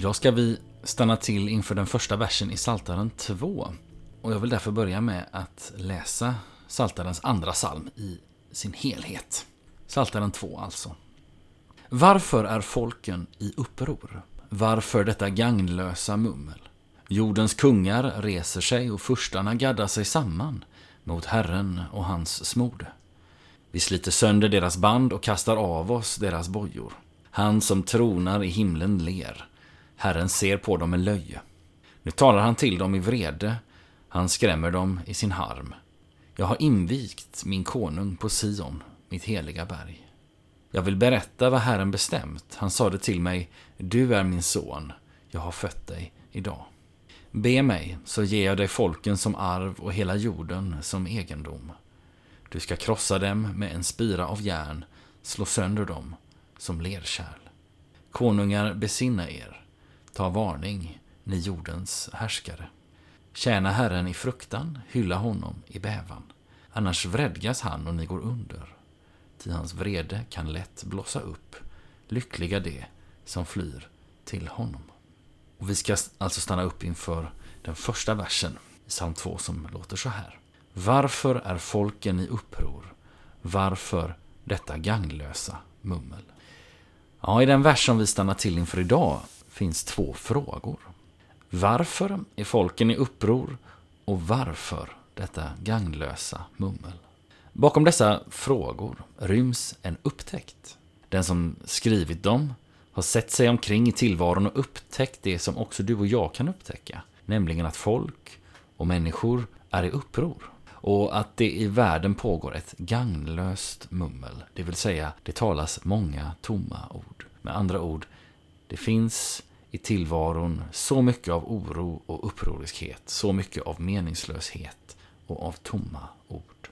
Idag ska vi stanna till inför den första versen i Saltaren 2. Och jag vill därför börja med att läsa Saltarens andra psalm i sin helhet. Saltaren 2 alltså. Varför är folken i uppror? Varför detta gagnlösa mummel? Jordens kungar reser sig och furstarna gaddar sig samman mot Herren och hans smorde. Vi sliter sönder deras band och kastar av oss deras bojor. Han som tronar i himlen ler. Herren ser på dem med löje. Nu talar han till dem i vrede. Han skrämmer dem i sin harm. Jag har invigt min konung på Sion, mitt heliga berg. Jag vill berätta vad Herren bestämt. Han sade till mig, du är min son, jag har fött dig idag. Be mig, så ger jag dig folken som arv och hela jorden som egendom. Du ska krossa dem med en spira av järn, slå sönder dem som lerkärl. Konungar, besinna er. Ta varning, ni jordens härskare. Tjäna Herren i fruktan, hylla honom i bävan. Annars vredgas han och ni går under. Ty hans vrede kan lätt blossa upp. Lyckliga de som flyr till honom. Och vi ska alltså stanna upp inför den första versen i psalm 2 som låter så här. Varför är folken i uppror? Varför detta ganglösa mummel? Ja, i den vers som vi stannar till inför idag finns två frågor. Varför är folken i uppror? Och varför detta ganglösa mummel? Bakom dessa frågor ryms en upptäckt. Den som skrivit dem har sett sig omkring i tillvaron och upptäckt det som också du och jag kan upptäcka. Nämligen att folk och människor är i uppror. Och att det i världen pågår ett gagnlöst mummel. Det vill säga, det talas många tomma ord. Med andra ord, det finns i tillvaron så mycket av oro och upproriskhet. Så mycket av meningslöshet och av tomma ord.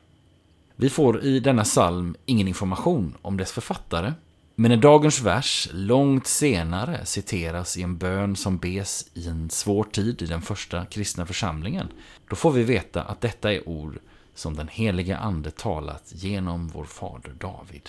Vi får i denna psalm ingen information om dess författare. Men när dagens vers långt senare citeras i en bön som bes i en svår tid i den första kristna församlingen, då får vi veta att detta är ord som den heliga Ande talat genom vår fader David.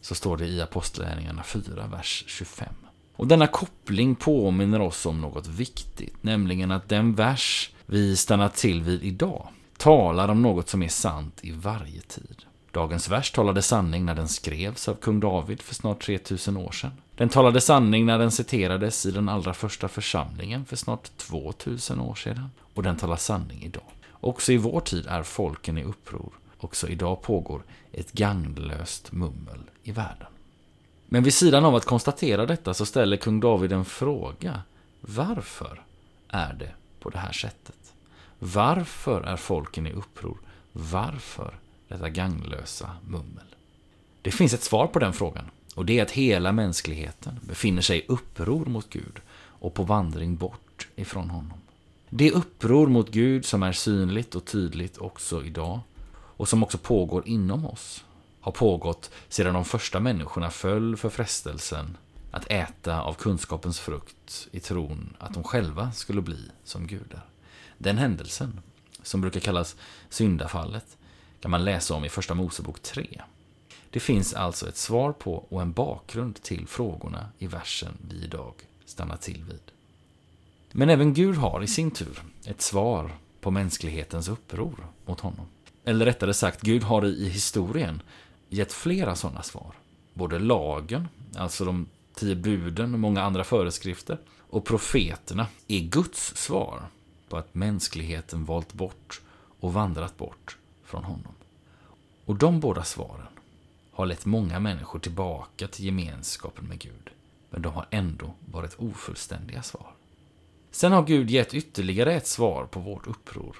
Så står det i Apostlagärningarna 4, vers 25. Och denna koppling påminner oss om något viktigt, nämligen att den vers vi stannar till vid idag talar om något som är sant i varje tid. Dagens vers talade sanning när den skrevs av kung David för snart 3000 år sedan. Den talade sanning när den citerades i den allra första församlingen för snart 2000 år sedan. Och den talar sanning idag. Också i vår tid är folken i uppror. Också idag pågår ett gagnlöst mummel i världen. Men vid sidan av att konstatera detta så ställer kung David en fråga. Varför är det på det här sättet? Varför är folken i uppror? Varför detta ganglösa mummel? Det finns ett svar på den frågan. Och det är att hela mänskligheten befinner sig i uppror mot Gud och på vandring bort ifrån honom. Det uppror mot Gud som är synligt och tydligt också idag och som också pågår inom oss har pågått sedan de första människorna föll för frestelsen att äta av kunskapens frukt i tron att de själva skulle bli som gudar. Den händelsen, som brukar kallas syndafallet, kan man läsa om i Första Mosebok 3. Det finns alltså ett svar på och en bakgrund till frågorna i versen vi idag stannar till vid. Men även Gud har i sin tur ett svar på mänsklighetens uppror mot honom. Eller rättare sagt, Gud har i historien gett flera sådana svar. Både lagen, alltså de tio buden och många andra föreskrifter, och profeterna är Guds svar på att mänskligheten valt bort och vandrat bort från honom. Och de båda svaren har lett många människor tillbaka till gemenskapen med Gud. Men de har ändå varit ofullständiga svar. Sen har Gud gett ytterligare ett svar på vårt uppror.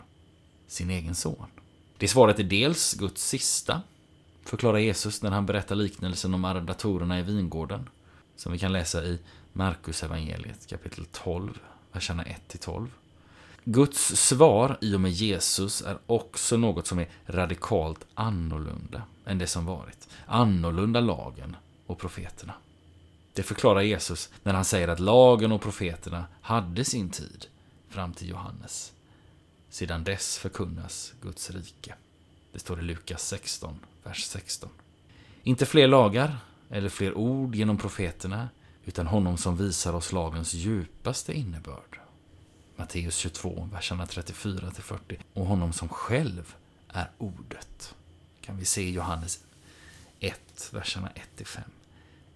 Sin egen son. Det svaret är dels Guds sista, förklarar Jesus när han berättar liknelsen om arrendatorerna i vingården, som vi kan läsa i Markus evangeliet kapitel 12, verserna 1-12. Guds svar i och med Jesus är också något som är radikalt annorlunda än det som varit. Annorlunda lagen och profeterna. Det förklarar Jesus när han säger att lagen och profeterna hade sin tid fram till Johannes. Sedan dess förkunnas Guds rike. Det står i Lukas 16, vers 16. Inte fler lagar eller fler ord genom profeterna, utan honom som visar oss lagens djupaste innebörd. Matteus 22, verserna 34-40. Och honom som själv är ordet. Kan vi se i Johannes 1, verserna 1-5.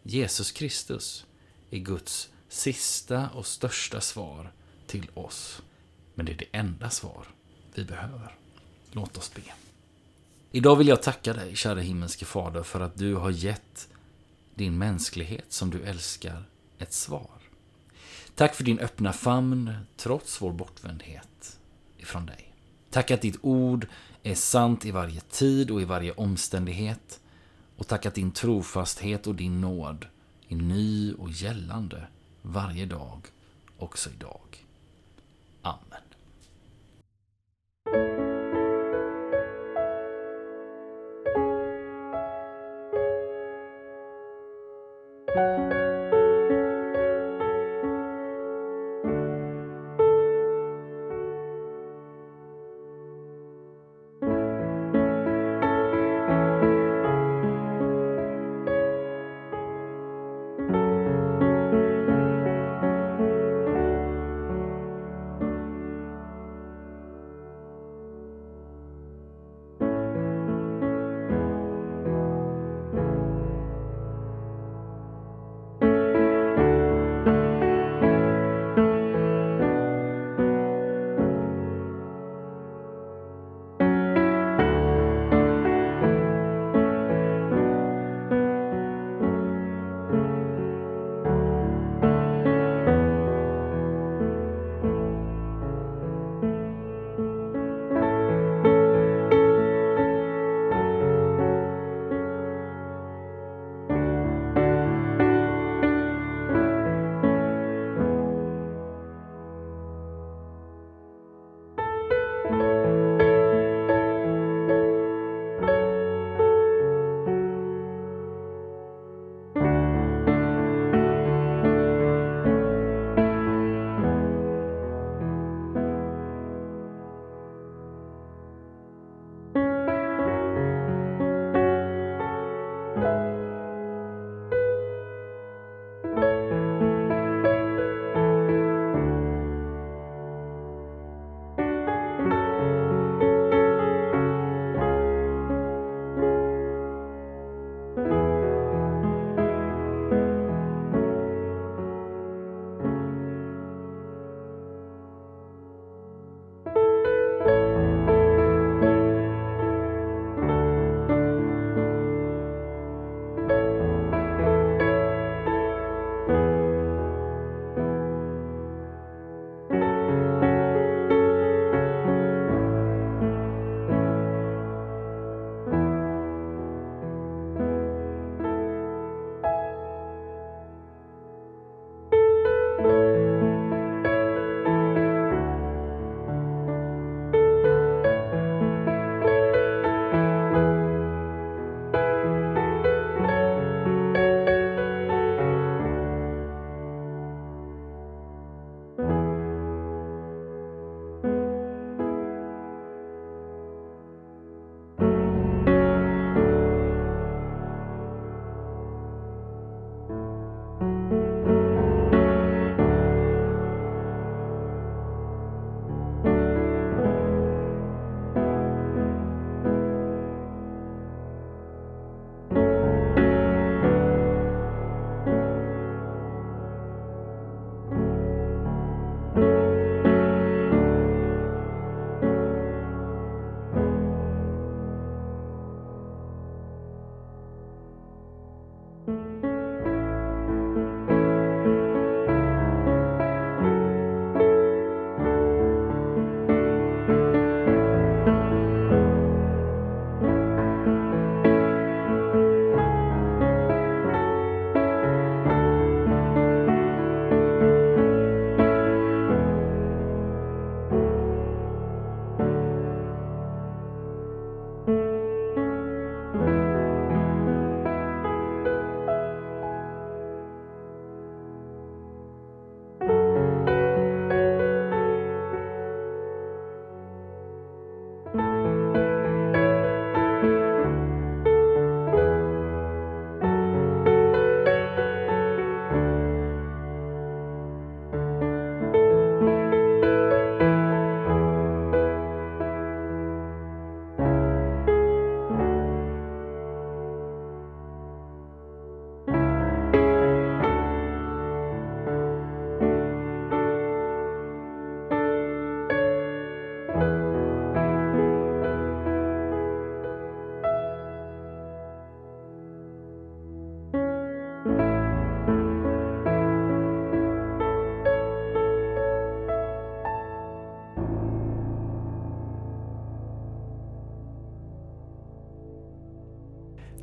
Jesus Kristus är Guds sista och största svar till oss. Men det är det enda svar vi behöver. Låt oss be. Idag vill jag tacka dig, kära himmelske Fader, för att du har gett din mänsklighet som du älskar ett svar. Tack för din öppna famn trots vår bortvändhet ifrån dig. Tack att ditt ord är sant i varje tid och i varje omständighet. Och tack att din trofasthet och din nåd är ny och gällande varje dag, också idag. you